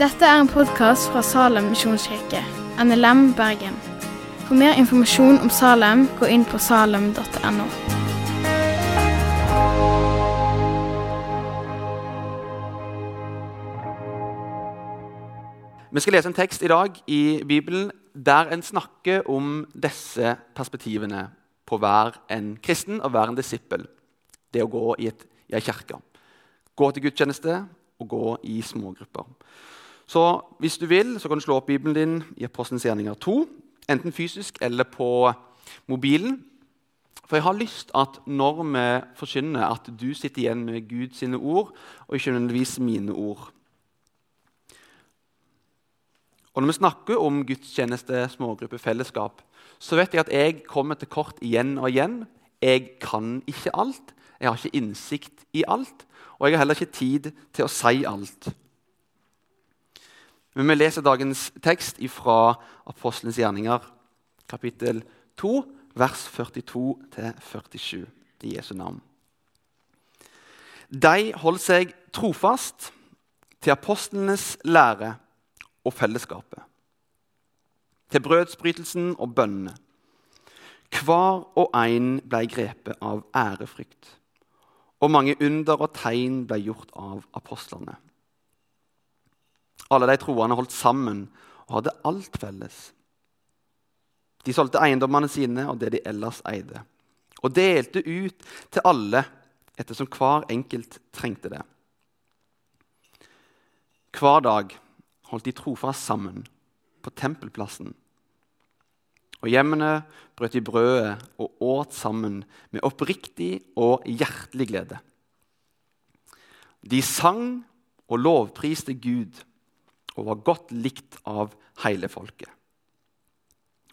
Dette er en podkast fra Salem misjonskirke, NLM Bergen. For mer informasjon om Salem, gå inn på salem.no. Vi skal lese en tekst i dag i Bibelen der en snakker om disse perspektivene på hver en kristen og hver en disippel. Det å gå i, et, i ei kirke. Gå til gudstjeneste og gå i smågrupper. Så hvis du vil, så kan du slå opp Bibelen din i Apostelens gjerninger 2. Enten fysisk eller på mobilen. For jeg har lyst at når vi forkynner, at du sitter igjen med Guds ord, og ikke nødvendigvis mine ord. Og Når vi snakker om gudstjeneste, smågruppe, fellesskap, så vet jeg at jeg kommer til kort igjen og igjen. Jeg kan ikke alt. Jeg har ikke innsikt i alt. Og jeg har heller ikke tid til å si alt. Men vi leser dagens tekst fra Apostelens gjerninger, kapittel 2, vers 42-47 i Jesu navn. De holdt seg trofast til apostlenes lære og fellesskapet. Til brødsbrytelsen og bønnene. Hver og en ble grepet av ærefrykt, og mange under og tegn ble gjort av apostlene. Alle de troende holdt sammen og hadde alt felles. De solgte eiendommene sine og det de ellers eide, og delte ut til alle ettersom hver enkelt trengte det. Hver dag holdt de trofast sammen på tempelplassen. Og hjemmene brøt de brødet og åt sammen med oppriktig og hjertelig glede. De sang og lovpriste Gud og var godt likt av hele folket.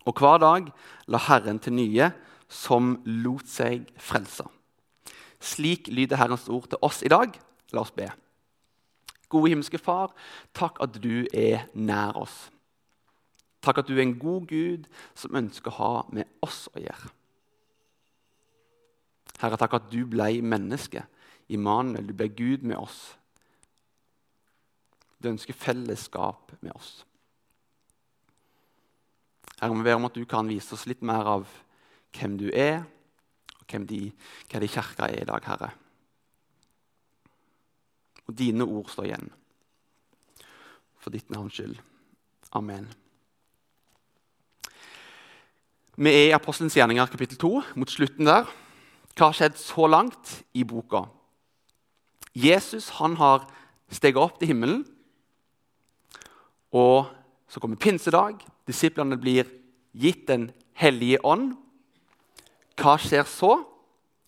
Og hver dag la Herren til nye som lot seg frelse. Slik lyder Herrens ord til oss i dag. La oss be. Gode himmelske Far, takk at du er nær oss. Takk at du er en god Gud som ønsker å ha med oss å gjøre. Herre, takk at du ble menneske. Immanuel, du ble Gud med oss. Du ønsker fellesskap med oss. Herre, vi ber om at du kan vise oss litt mer av hvem du er, og hvem de, hva de kirka er i dag, Herre og dine ord står igjen. For ditt navns skyld. Amen. Vi er i Apostelens gjerninger kapittel 2, mot slutten der. Hva har skjedd så langt i boka? Jesus han har steget opp til himmelen. Og så kommer pinsedag. Disiplene blir gitt Den hellige ånd. Hva skjer så?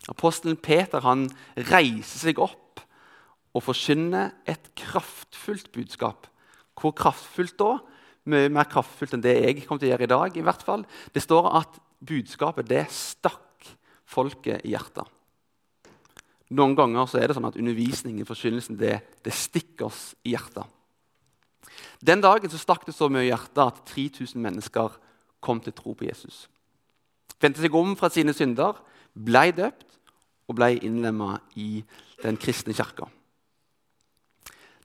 Apostelen Peter han reiser seg opp og forkynner et kraftfullt budskap. Hvor kraftfullt da? Mye mer kraftfullt enn det jeg kommer til å gjøre i dag. i hvert fall. Det står at budskapet det stakk folket i hjertet. Noen ganger så er det sånn at undervisningen forkynnelsen, det, det stikker oss i hjertet. Den dagen så stakk det så mye i hjertet at 3000 mennesker kom til tro på Jesus. Vendte seg om fra sine synder, ble døpt og ble innlemma i den kristne kirka.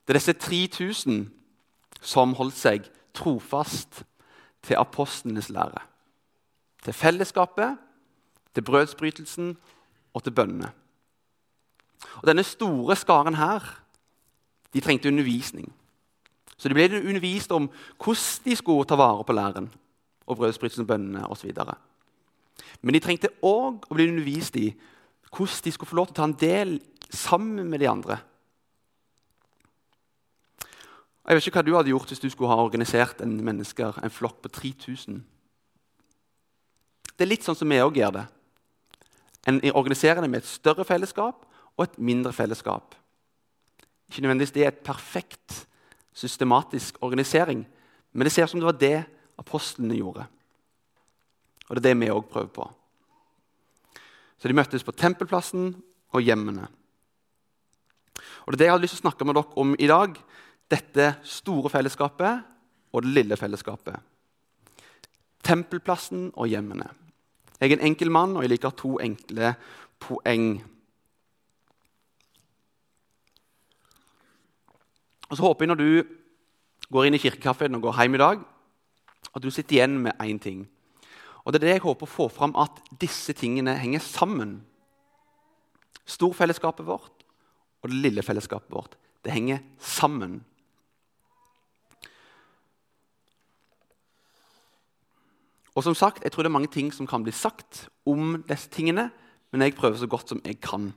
Det er disse 3000 som holdt seg trofast til apostlenes lære. Til fellesskapet, til brødsbrytelsen og til bønnene. Og Denne store skaren her de trengte undervisning. Så de ble undervist om hvordan de skulle ta vare på læren og brødsbrytelsen og bønnene osv. Men de trengte òg å bli undervist i hvordan de skulle få lov til å ta en del sammen med de andre jeg vet ikke hva du hadde gjort hvis du skulle ha organisert en mennesker, en flokk på 3000. Det er litt sånn som vi òg gjør det. En organiserer det med et større fellesskap og et mindre fellesskap. Ikke nødvendigvis det er et perfekt, systematisk organisering, men det ser ut som det var det apostlene gjorde. Og det er det vi òg prøver på. Så de møttes på tempelplassen og hjemmene. Og Det er det jeg hadde lyst til å snakke med dere om i dag dette store fellesskapet og det lille fellesskapet. Tempelplassen og hjemmene. Jeg er en enkel mann, og jeg liker to enkle poeng. Og så håper jeg når du går inn i kirkekaffen og går hjem i dag, at du sitter igjen med én ting. Og det er det jeg håper å få fram, at disse tingene henger sammen. Storfellesskapet vårt og det lille fellesskapet vårt. Det henger sammen. Og som sagt, Jeg tror det er mange ting som kan bli sagt om disse tingene, men jeg prøver så godt som jeg kan.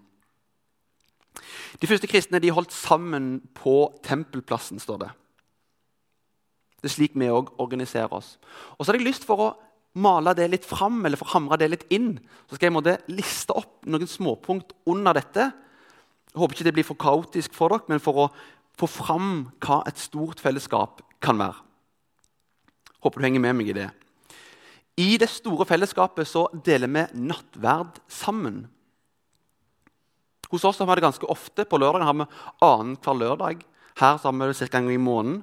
De første kristne de holdt sammen på tempelplassen, står det. Det er slik vi òg organiserer oss. Og så hadde jeg lyst for å male det litt fram, eller for å hamre det litt inn. Så skal jeg måtte liste opp noen småpunkt under dette. Jeg håper ikke det blir for kaotisk for dere, men for å få fram hva et stort fellesskap kan være. Håper du henger med meg i det. I det store fellesskapet så deler vi nattverd sammen. Hos oss har vi det ganske ofte. På lørdag har vi annenhver lørdag. Her har vi det ca. en gang i måneden.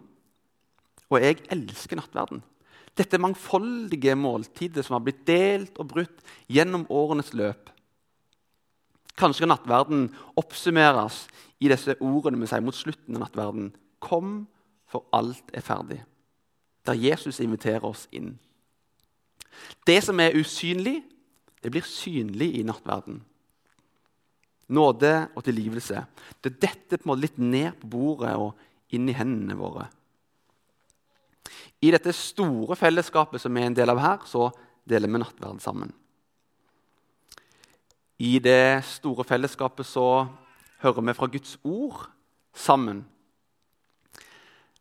Og jeg elsker nattverden. Dette mangfoldige måltidet som har blitt delt og brutt gjennom årenes løp. Kanskje kan nattverden oppsummeres i disse ordene vi sier mot slutten av nattverden. Kom, for alt er ferdig. Der Jesus inviterer oss inn. Det som er usynlig, det blir synlig i nattverden. Nåde og tilgivelse. Det er dette på en måte litt ned på bordet og inn i hendene våre. I dette store fellesskapet som vi er en del av her, så deler vi nattverden sammen. I det store fellesskapet så hører vi fra Guds ord sammen.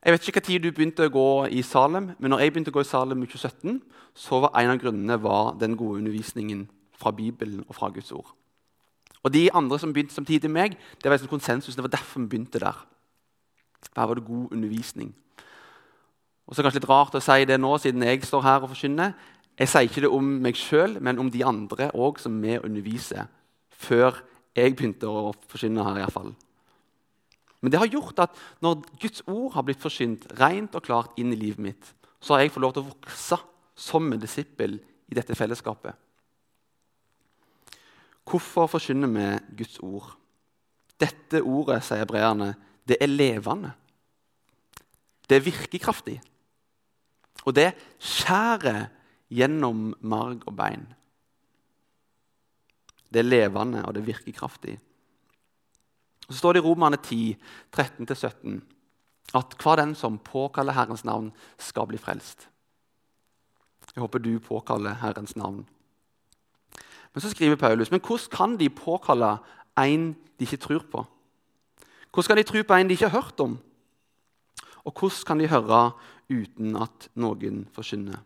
Jeg vet ikke tid du begynte å gå i Salem, men når jeg begynte å gå i Salem i 2017, så var en av grunnene var den gode undervisningen fra Bibelen og fra Guds ord. Og De andre som begynte samtidig med meg, det var liksom konsensus. Det var derfor vi begynte der. Der var det god undervisning. Og så er det kanskje litt rart å si det nå, siden jeg står her og forkynner. Jeg sier ikke det om meg sjøl, men om de andre òg som vi underviser. Før jeg begynte å forkynne her. I hvert fall. Men det har gjort at når Guds ord har blitt forsynt rent og klart inn i livet mitt, så har jeg fått lov til å vokse som en disippel i dette fellesskapet. Hvorfor forkynner vi Guds ord? Dette ordet, sier breerne, det er levende. Det er virkekraftig. Og det skjærer gjennom marg og bein. Det er levende, og det er virkekraftig. Så står det i Romerne 10, 13-17 at hver den som påkaller Herrens navn, skal bli frelst. Jeg håper du påkaller Herrens navn. Men så skriver Paulus men hvordan kan de påkalle en de ikke tror på? Hvordan kan de tro på en de ikke har hørt om? Og hvordan kan de høre uten at noen forkynner?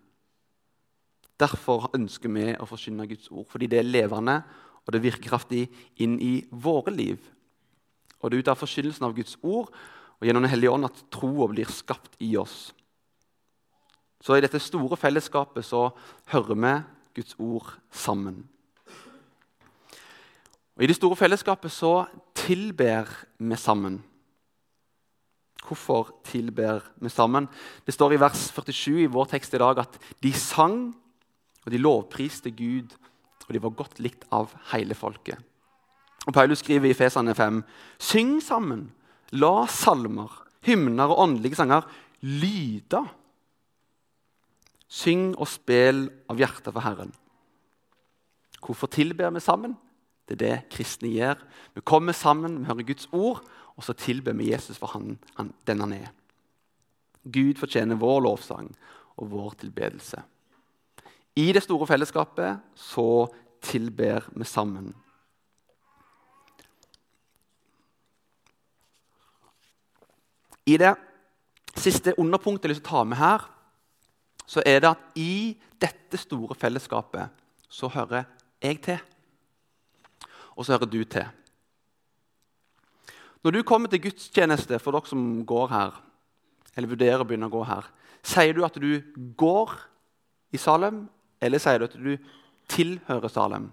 Derfor ønsker vi å forkynne Guds ord, fordi det er levende og det virker kraftig inn i våre liv. Og det er ut av forkynnelsen av Guds ord og gjennom Den hellige ånd at troa blir skapt i oss. Så i dette store fellesskapet så hører vi Guds ord sammen. Og I det store fellesskapet så tilber vi sammen. Hvorfor tilber vi sammen? Det står i vers 47 i vår tekst i dag at de sang og de lovpriste Gud, og de var godt likt av hele folket. Og Paulus skriver i Fesane 5.: Syng sammen, la salmer, hymner og åndelige sanger lyde. Syng og spill av hjertet for Herren. Hvorfor tilber vi sammen? Det er det kristne gjør. Vi kommer sammen, vi hører Guds ord, og så tilber vi Jesus for han, han, den han er. Gud fortjener vår lovsang og vår tilbedelse. I det store fellesskapet så tilber vi sammen. I det siste underpunktet jeg vil ta med her, så er det at i dette store fellesskapet så hører jeg til. Og så hører du til. Når du kommer til gudstjeneste for dere som går her, eller vurderer å begynne å gå her, sier du at du går i Salem, eller sier du at du tilhører Salem?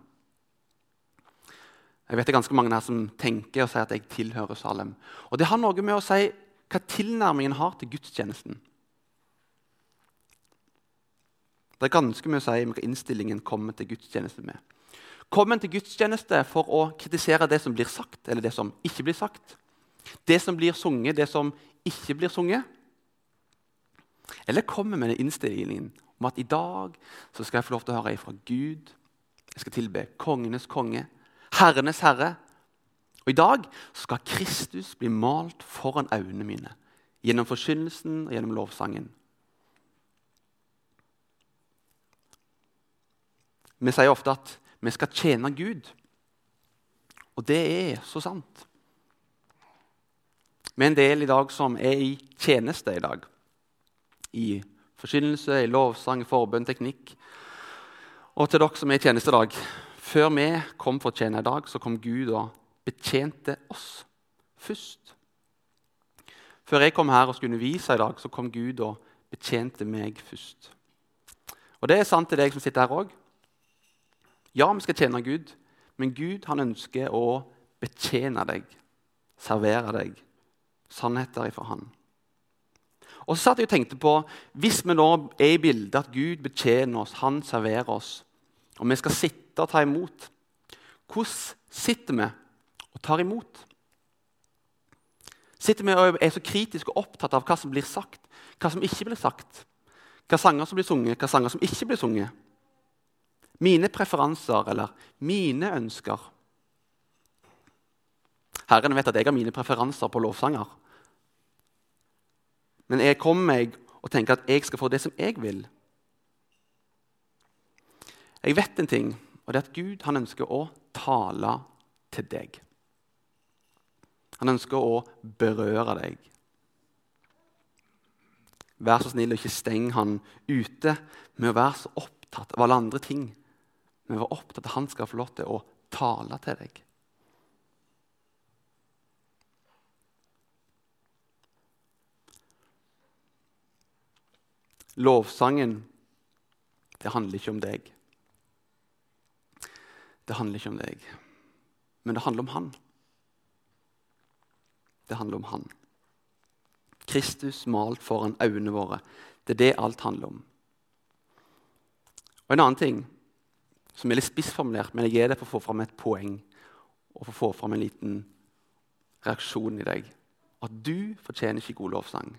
Jeg vet det er ganske mange her som tenker og sier at jeg tilhører Salem. Og Det har noe med å si hva tilnærmingen har til gudstjenesten. Det er ganske mye å si om hva innstillingen kommer til gudstjeneste med. Kommer en til gudstjeneste for å kritisere det som blir sagt, eller det som ikke blir sagt? Det som blir sunget, det som ikke blir sunget? Eller kommer med den innstillingen om at i dag skal jeg få lov til å høre fra Gud. Jeg skal tilbe kongenes konge, herrenes herre. Og I dag skal Kristus bli malt foran øynene mine gjennom forkynnelsen og gjennom lovsangen. Vi sier ofte at vi skal tjene Gud. Og det er så sant. Vi er en del i dag som er i tjeneste i dag. I forkynnelse, i lovsang, forbønn, teknikk. Og til dere som er i tjeneste i dag Før vi kom for å tjene i dag, så kom Gud og betjente oss først. Før jeg kom her og skulle undervise i dag, så kom Gud og betjente meg først. Og det er sant til deg som sitter her òg. Ja, vi skal tjene Gud, men Gud han ønsker å betjene deg, servere deg sannheter ifra Han. Og så satt jeg og tenkte på, Hvis vi nå er i bildet at Gud betjener oss, Han serverer oss, og vi skal sitte og ta imot Hvordan sitter vi og tar imot? Sitter vi og er så kritisk og opptatt av hva som blir sagt, hva som ikke blir sagt? Hva sanger som blir sunget, hva sanger som ikke blir sunget? Mine preferanser eller mine ønsker. Herren vet at jeg har mine preferanser på lovsanger. Men jeg kommer meg og tenker at jeg skal få det som jeg vil. Jeg vet en ting, og det er at Gud ønsker å tale til deg. Han ønsker å berøre deg. Vær så snill og ikke steng han ute med å være så opptatt av alle andre ting. Men vær opptatt av at han skal få lov til å tale til deg. Lovsangen, det handler ikke om deg. Det handler ikke om deg, men det handler om Han. Det handler om Han. Kristus malt foran øynene våre. Det er det alt handler om. Og En annen ting som er litt spissformulert, men jeg gir der for å få fram et poeng og for å få fram en liten reaksjon i deg. At du fortjener ikke god lovsang.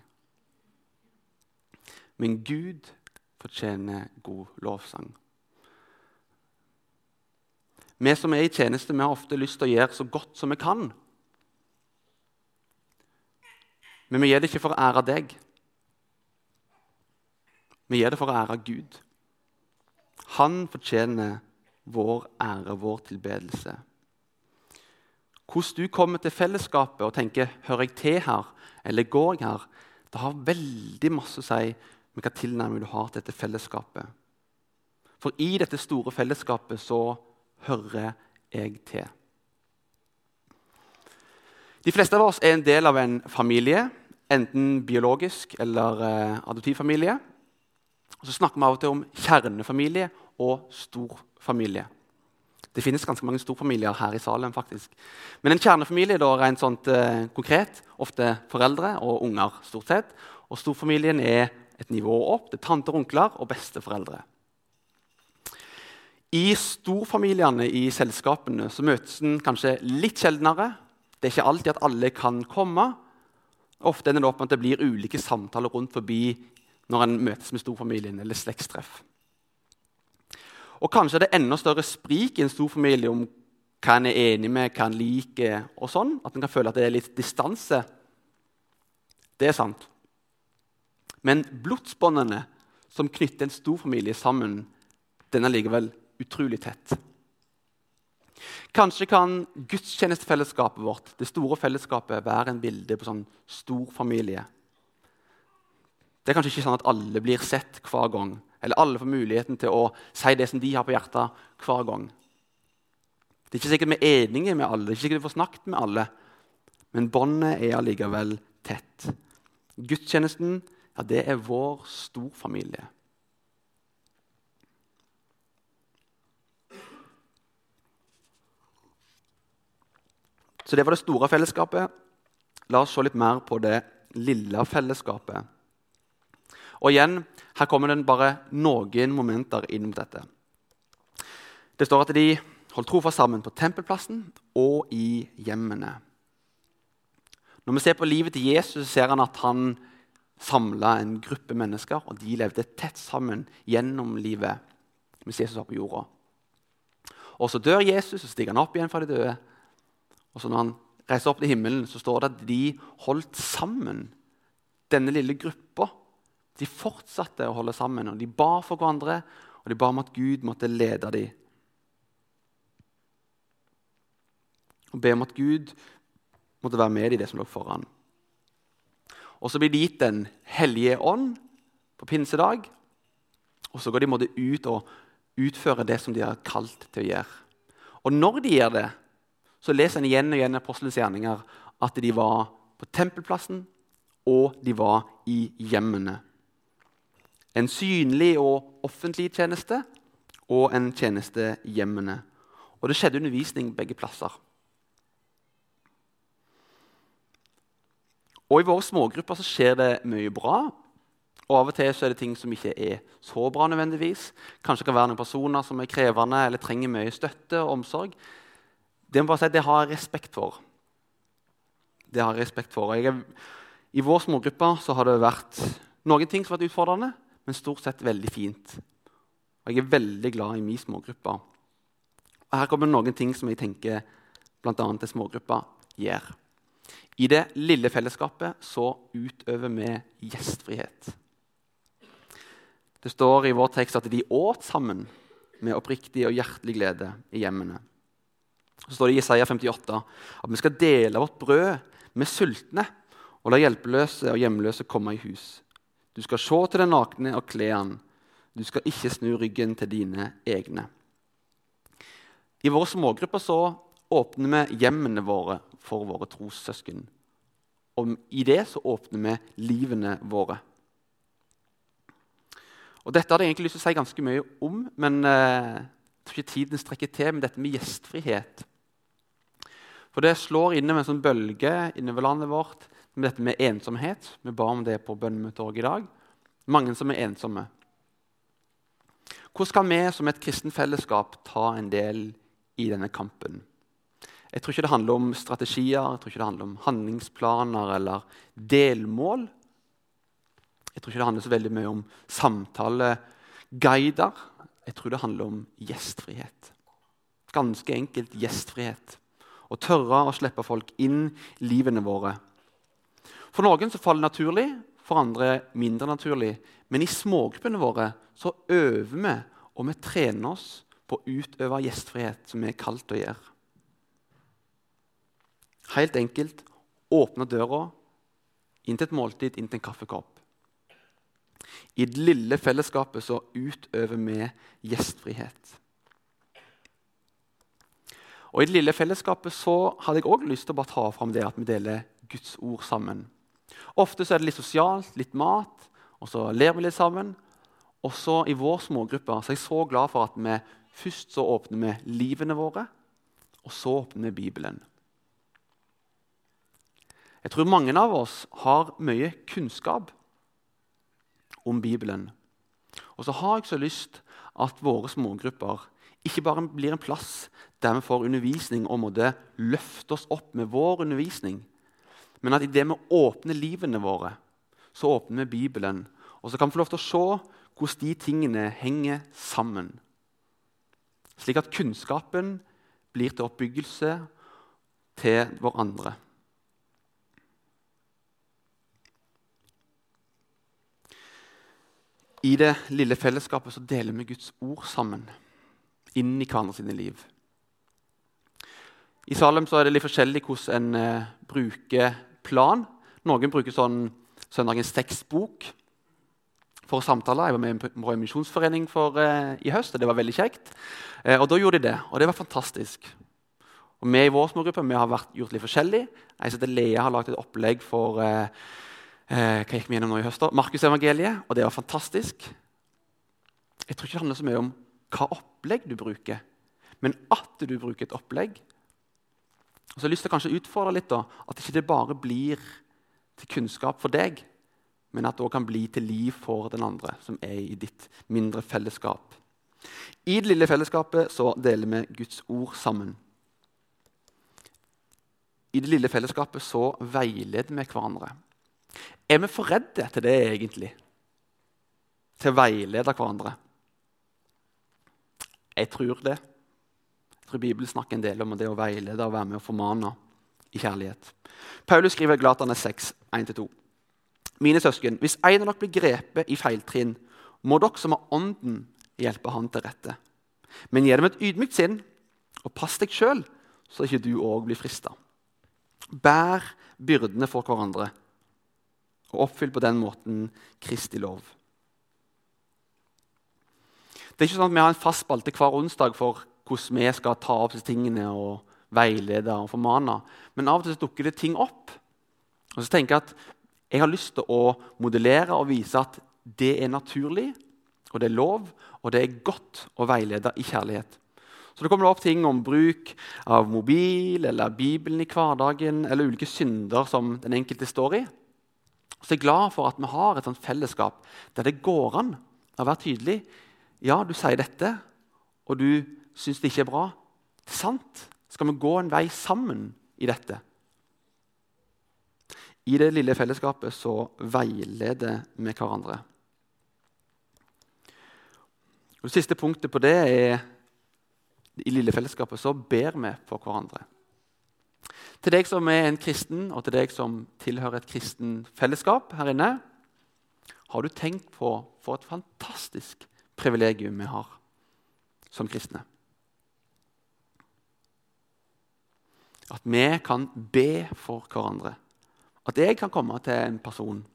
Men Gud fortjener god lovsang. Vi som er i tjeneste, vi har ofte lyst til å gjøre så godt som vi kan. Men vi gjør det ikke for å ære deg. Vi gjør det for å ære Gud. Han fortjener vår ære, vår tilbedelse. Hvordan du kommer til fellesskapet og tenker 'hører jeg til her', eller 'går jeg her', det har veldig masse å si med hva tilnærming du har til dette fellesskapet. For i dette store fellesskapet så hører jeg til. De fleste av oss er en del av en familie, enten biologisk eller eh, adoptivfamilie. Så snakker vi av og til om kjernefamilie og storfamilie. Det finnes ganske mange storfamilier her i Salem. faktisk. Men en kjernefamilie da, rent sånt, eh, konkret, ofte foreldre og unger. stort sett. Og storfamilien er et nivå opp Det er tanter, onkler og besteforeldre. I storfamiliene i selskapene så møtes en kanskje litt sjeldnere. Det er ikke alltid at alle kan komme. Ofte ender det opp med at det blir ulike samtaler rundt forbi når en møtes med storfamilien eller slektstreff. Og Kanskje er det enda større sprik i en storfamilie om hva en er enig med, hva en liker. og sånn, At en kan føle at det er litt distanse. Det er sant. Men blodsbåndene som knytter en storfamilie sammen, den er likevel utrolig tett. Kanskje kan gudstjenestefellesskapet vårt det store fellesskapet, være en bilde på sånn stor familie. Det er kanskje ikke sånn at alle blir sett hver gang, eller alle får muligheten til å si det som de har på hjertet, hver gang. Det er ikke sikkert vi er enige med alle, det er ikke sikkert vi får snakket med alle, men båndet er allikevel tett. Gudstjenesten ja, det er vår storfamilie. Så det var det store fellesskapet. La oss se litt mer på det lille fellesskapet. Og igjen, Her kommer det bare noen momenter inn mot dette. Det står at de holdt trofast sammen på tempelplassen og i hjemmene. Når vi ser på livet til Jesus, ser han at han samla en gruppe mennesker, og de levde tett sammen gjennom livet mens Jesus var på jorda. Og Så dør Jesus, og stiger han opp igjen fra de døde. Og så Når han reiser opp til himmelen, så står det at de holdt sammen. Denne lille gruppa. De fortsatte å holde sammen, og de ba for hverandre, og de ba om at Gud måtte lede dem. Og be om at Gud måtte være med i det som lå foran. Og så blir de gitt Den hellige ånd på pinsedag. Og så går de ut og utfører det som de har kalt til å gjøre. Og når de gjør det, så leser en igjen og igjen Apostelens gjerninger at de var på tempelplassen, og de var i hjemmene. En synlig og offentlig tjeneste og en tjeneste i hjemmene. Og det skjedde undervisning begge plasser. Og I våre smågrupper så skjer det mye bra. Og Av og til så er det ting som ikke er så bra. nødvendigvis. Kanskje det kan være noen personer som er krevende eller trenger mye støtte og omsorg. Det må bare si, det har jeg respekt for. Det har jeg respekt for. Jeg er, I vår smågruppe så har det vært noen ting som har vært utfordrende, men stort sett veldig fint. Og Jeg er veldig glad i min smågruppe. Og Her kommer noen ting som jeg tenker bl.a. til smågruppa gjør. I det lille fellesskapet så utøver vi gjestfrihet. Det står i vår tekst at de åt sammen med oppriktig og hjertelig glede i hjemmene. Så står det i Isaiah 58 at vi skal dele vårt brød med sultne og la hjelpeløse og hjemløse komme i hus. Du skal se til den nakne og kle han. Du skal ikke snu ryggen til dine egne. I våre smågrupper så åpner vi hjemmene våre for våre trossøsken. Og i det så åpner vi livene våre. Og Dette hadde jeg egentlig lyst til å si ganske mye om, men eh, jeg tror ikke tiden strekker til med dette med gjestfrihet. For det slår inne med en sånn bølge innover landet vårt med dette med ensomhet. Vi ba om det på bønnemøtet i dag. Mange som er ensomme. Hvordan skal vi som et kristent fellesskap ta en del i denne kampen? Jeg tror ikke det handler om strategier, jeg tror ikke det handler om handlingsplaner eller delmål. Jeg tror ikke det handler så veldig mye om samtaleguider. Jeg tror det handler om gjestfrihet. Ganske enkelt gjestfrihet. Å tørre å slippe folk inn i livene våre. For noen så faller det naturlig, for andre mindre naturlig. Men i smågruppene våre så øver vi, og vi trener oss på å utøve gjestfrihet, som vi er kalt å gjøre. Helt enkelt åpne døra inn til et måltid, inn til en kaffekopp. I det lille fellesskapet så utøver vi gjestfrihet. Og I det lille fellesskapet så hadde jeg også lyst til å bare ta fram det at vi deler Guds ord sammen. Ofte så er det litt sosialt, litt mat, og så ler vi litt sammen. Og så I vår smågruppe så er jeg så glad for at vi først så åpner vi livene våre, og så åpner vi Bibelen. Jeg tror mange av oss har mye kunnskap om Bibelen. Og så har jeg så lyst at våre smågrupper ikke bare blir en plass der vi får undervisning og måtte løfte oss opp med vår undervisning, men at idet vi åpner livene våre, så åpner vi Bibelen. Og så kan vi få lov til å se hvordan de tingene henger sammen. Slik at kunnskapen blir til oppbyggelse til hverandre. I det lille fellesskapet så deler vi Guds ord sammen inn i hverandre sine liv. I Salem er det litt forskjellig hvordan en eh, bruker plan. Noen bruker sånn søndagens tekstbok for å samtale. Jeg var med i en misjonsforening for, eh, i høst, og det var veldig kjekt. Eh, og Da gjorde de det, og det var fantastisk. Og Vi i vår smågruppe vi har vært, gjort litt forskjellig. Jeg at Lea, har lagd et opplegg for eh, eh, hva gikk vi gjennom nå i høst? Markusevangeliet, og det var fantastisk. Jeg tror ikke det handler så mye om hva opplegg du bruker, men at du bruker et opplegg. Og så har jeg lyst til å utfordre litt da, at ikke det bare blir til kunnskap for deg, men at det òg kan bli til liv for den andre, som er i ditt mindre fellesskap. I det lille fellesskapet så deler vi Guds ord sammen. i det lille fellesskapet så veileder vi hverandre. Er vi for redde til det, egentlig? Til å veilede hverandre? Jeg tror det. Jeg tror Bibelen snakker en del om det å veilede og være med og formane i kjærlighet. Paulus skriver i Glatane 6, 1-2. Mine søsken, hvis en av dere blir grepet i feiltrinn, må dere som har Ånden, hjelpe han til rette. Men gi dem et ydmykt sinn, og pass deg sjøl, så ikke du òg blir frista. Bær byrdene for hverandre, og oppfyll på den måten Kristi lov. Det er ikke sånn at Vi har en fast spalte hver onsdag for hvordan vi skal ta opp disse tingene og veilede og formane. Men av og til dukker det ting opp. Og så tenker Jeg at jeg har lyst til å modellere og vise at det er naturlig, og det er lov, og det er godt å veilede i kjærlighet. Så det kommer opp ting om bruk av mobil eller Bibelen i hverdagen eller ulike synder som den enkelte står i. Så jeg er glad for at vi har et fellesskap der det går an å være tydelig. Ja, du sier dette, og du syns det ikke er bra. Det er sant. Skal vi gå en vei sammen i dette? I det lille fellesskapet så veileder vi hverandre. Og det siste punktet på det er i lille fellesskapet så ber vi for hverandre. Til deg som er en kristen, og til deg som tilhører et kristen fellesskap her inne, har du tenkt på for et fantastisk privilegium vi har som kristne? At vi kan be for hverandre. At jeg kan komme til en person,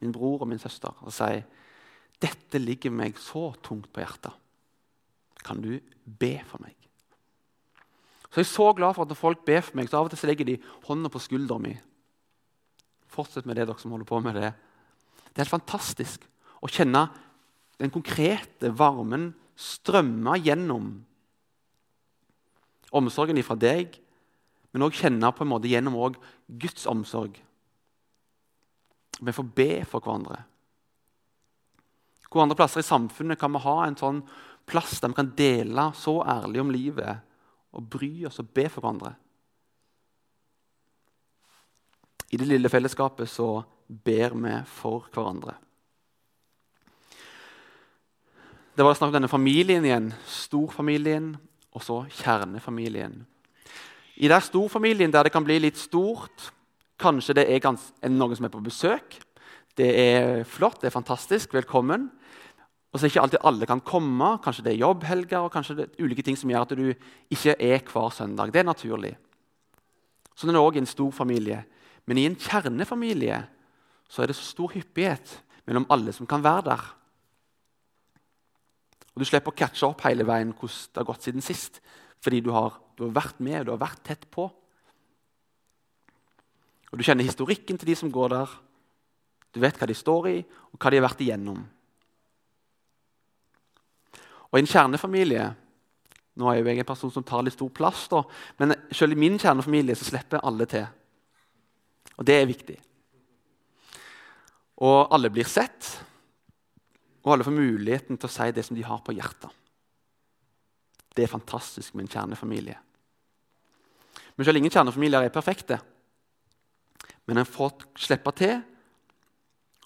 min bror og min søster, og si dette ligger meg så tungt på hjertet. Kan du be for meg? Så Jeg er så glad for at når folk ber for meg, så av og til så legger de hånda på skulderen min. Fortsett med det, dere som holder på med det. Det er helt fantastisk å kjenne den konkrete varmen strømme gjennom omsorgen ifra deg men òg kjenne på en måte gjennom Guds omsorg. Vi får be for hverandre. Hvor andre plasser i samfunnet kan vi ha en sånn plass der vi kan dele så ærlig om livet og bry oss og be for hverandre? I det lille fellesskapet så ber vi for hverandre. Det var snakk om denne familien igjen. Storfamilien og så kjernefamilien. I den storfamilien der det kan bli litt stort, kanskje det er, noen som er på besøk. Det er flott, det er fantastisk, velkommen. Og så er ikke alltid alle kan komme. Kanskje det er jobbhelger og kanskje det er ulike ting som gjør at du ikke er hver søndag. Det er naturlig. Sånn er det òg i en stor familie. Men i en kjernefamilie så er det så stor hyppighet mellom alle som kan være der. Og Du slipper å catche opp hele veien hvordan det har gått siden sist. Fordi du har, du har vært med, og du har vært tett på. Og Du kjenner historikken til de som går der. Du vet hva de står i, og hva de har vært igjennom. Og I en kjernefamilie Nå er jo jeg en person som tar litt stor plass, da, men selv i min kjernefamilie så slipper alle til. Og det er viktig. Og alle blir sett, og alle får muligheten til å si det som de har på hjertet. Det er fantastisk med en kjernefamilie. Men selv ingen kjernefamilier er perfekte. Men en får slippe til,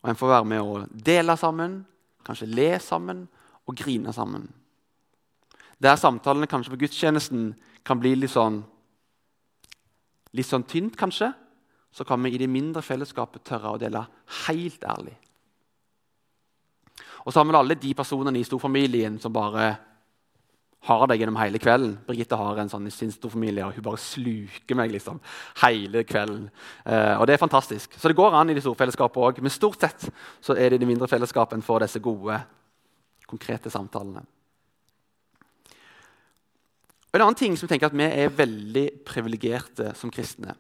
og en får være med å dele sammen, kanskje le sammen og grine sammen. Der samtalene kanskje på gudstjenesten kan bli litt sånn, litt sånn tynt, kanskje, så kan vi i det mindre fellesskapet tørre å dele helt ærlig. Og så har vi alle de personene i storfamilien som bare har det gjennom hele kvelden. Birgitte har en sånn i sin storfamilie, og hun bare sluker meg liksom hele kvelden. Eh, og det er fantastisk. Så det går an i de store fellesskapene òg. Men stort sett så er det i de mindre fellesskapene for disse gode, konkrete samtalene. En annen ting som tenker at vi er veldig privilegerte som kristne,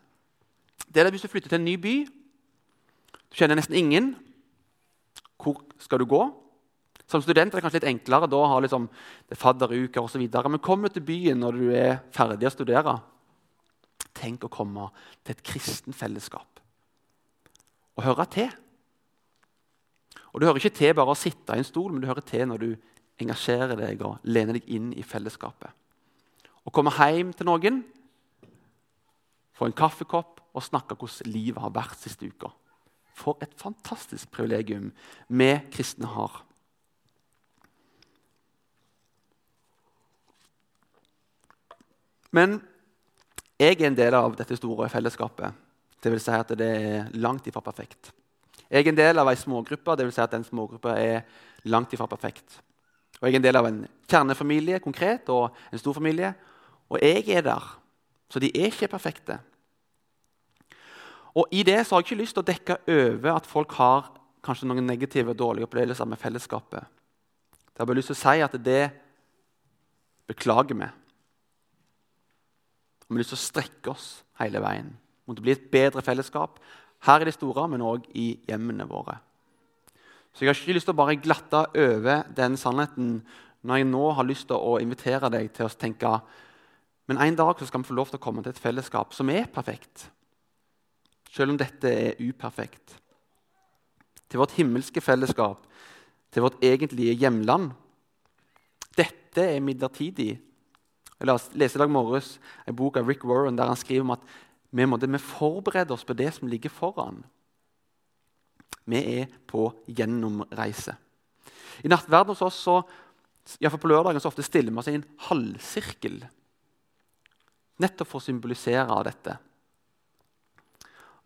det er at hvis du flytter til en ny by Du kjenner nesten ingen. Hvor skal du gå? Som student er det kanskje litt enklere da å ha liksom, fadderuker osv. Men kom til byen når du er ferdig å studere. Tenk å komme til et kristen fellesskap og høre til. Og Du hører ikke til bare å sitte i en stol, men du hører til når du engasjerer deg og lener deg inn i fellesskapet. Å komme hjem til noen få en kaffekopp og snakke hvordan livet har vært siste uka. For et fantastisk privilegium vi kristne har. Men jeg er en del av dette store fellesskapet. Det vil si at det er langt ifra perfekt. Jeg er en del av ei smågruppe, det vil si at den smågruppa er langt ifra perfekt. Og Jeg er en del av en kjernefamilie konkret, og en stor familie. Og jeg er der, så de er ikke perfekte. Og I det så har jeg ikke lyst til å dekke over at folk har kanskje noen negative dårlige opplevelser med fellesskapet. Jeg har bare lyst til å si at det beklager vi. Og vi har lyst til å strekke oss hele veien mot å bli et bedre fellesskap her i det store, men òg i hjemmene våre. Så jeg har ikke lyst til å bare glatte over den sannheten når jeg nå har lyst til å invitere deg til å tenke men en dag skal vi få lov til å komme til et fellesskap som er perfekt, selv om dette er uperfekt. Til vårt himmelske fellesskap, til vårt egentlige hjemland. Dette er midlertidig. Jeg leste i dag morges en bok av Rick Warren der han skriver om at vi måtte, vi forbereder oss på det som ligger foran. Vi er på gjennomreise. I nattverden hos oss så, på lørdagen så ofte stiller vi oss i en halvsirkel. Nettopp for å symbolisere dette.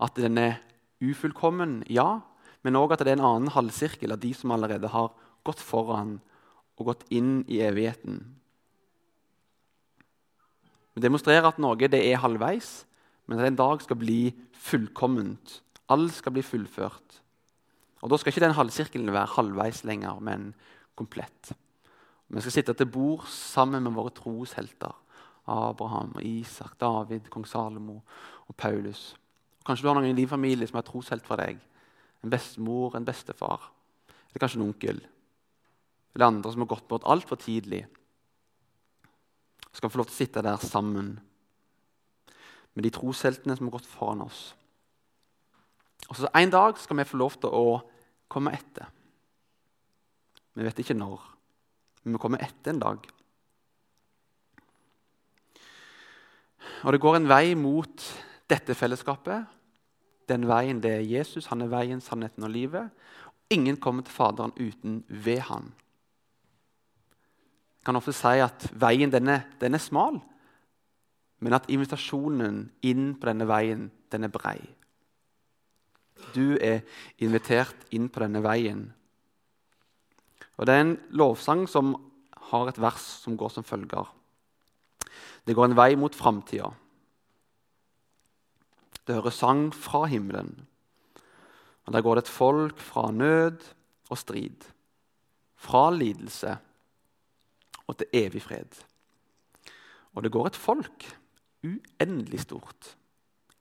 At den er ufullkommen, ja, men òg at det er en annen halvsirkel av de som allerede har gått foran og gått inn i evigheten. Vi demonstrerer at noe det er halvveis, men at en dag skal bli fullkomment. Alt skal bli fullført. Og Da skal ikke den halvsirkelen være halvveis lenger, men komplett. Vi skal sitte til bord sammen med våre troshelter. Abraham, Isak, David, kong Salomo og Paulus. Kanskje du har noen i din familie som er troshelt for deg. En bestemor, en bestefar, eller kanskje en onkel. Eller andre som har gått bort altfor tidlig. Skal få lov til å sitte der sammen med de trosheltene som har gått foran oss. Og så En dag skal vi få lov til å komme etter. Vi vet ikke når, men vi kommer etter en dag. Og det går en vei mot dette fellesskapet. Den veien det er Jesus. Han er veien, sannheten og livet. Ingen kommer til Faderen uten ved han. Kan ofte si at veien den er, den er smal, men at invitasjonen inn på denne veien den er brei. Du er invitert inn på denne veien. Og Det er en lovsang som har et vers som går som følger. Det går en vei mot framtida. Det hører sang fra himmelen. Og Der går det et folk fra nød og strid, fra lidelse og til evig fred. Og det går et folk, uendelig stort,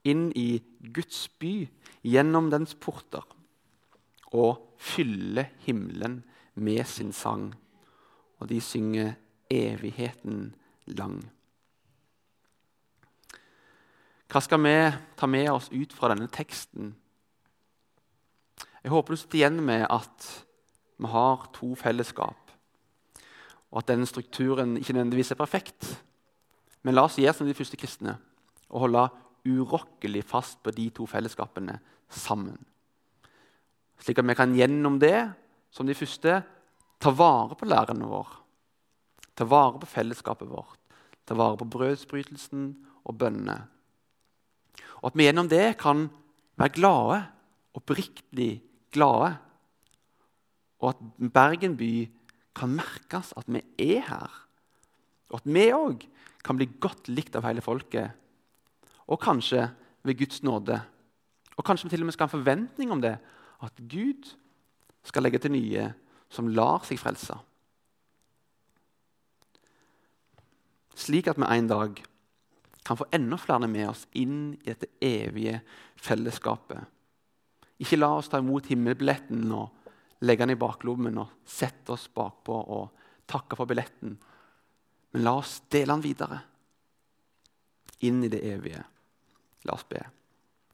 inn i Guds by, gjennom dens porter, og fyller himmelen med sin sang. Og de synger evigheten lang. Hva skal vi ta med oss ut fra denne teksten? Jeg håper du sitter igjen med at vi har to fellesskap, og at denne strukturen ikke nødvendigvis er perfekt. Men la oss gjøre som de første kristne og holde urokkelig fast på de to fellesskapene sammen. Slik at vi kan gjennom det, som de første, ta vare på læreren vår. Ta vare på fellesskapet vårt, ta vare på brødsbrytelsen og bønnene og at vi gjennom det kan være glade, oppriktig glade. Og at Bergen by kan merkes at vi er her. Og at vi òg kan bli godt likt av hele folket. Og kanskje ved Guds nåde. Og kanskje vi til og med skal ha en forventning om det. At Gud skal legge til nye som lar seg frelse. Slik at vi en dag kan få enda flere med oss inn i dette evige fellesskapet. Ikke la oss ta imot himmelbilletten og legge den i baklommen og sette oss bakpå og takke for billetten. Men la oss dele den videre inn i det evige. La oss be.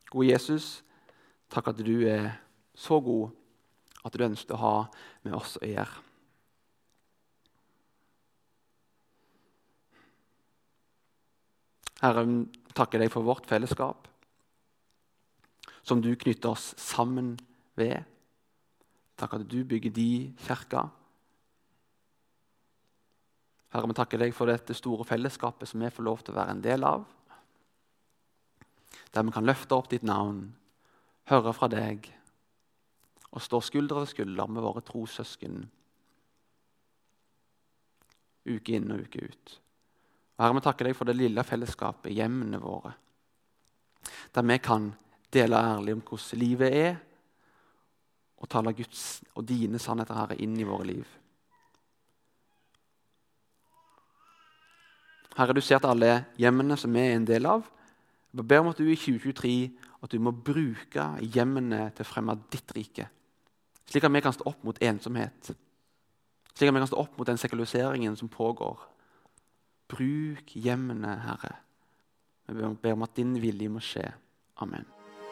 Gode Jesus, takk at du er så god at du ønsker å ha med oss å gjøre. Herre, takker deg for vårt fellesskap, som du knytter oss sammen ved. Takk at du bygger de kirka. Herre, vi takker deg for dette store fellesskapet som vi får lov til å være en del av. Der vi kan løfte opp ditt navn, høre fra deg og stå skulder ved skulder med våre trossøsken uke inn og uke ut. Herre, vi takker deg for det lille fellesskapet, hjemmene våre. Der vi kan dele ærlig om hvordan livet er, og tale Guds og dine sannheter Herre, inn i våre liv. Herre, du ser til alle hjemmene som vi er en del av. Jeg ber om at du i 2023 at du må bruke hjemmene til å fremme ditt rike. Slik at vi kan stå opp mot ensomhet. Slik at vi kan stå opp mot den sekulariseringen som pågår. Bruk hjemmene, Herre. Vi ber om at din vilje må skje. Amen.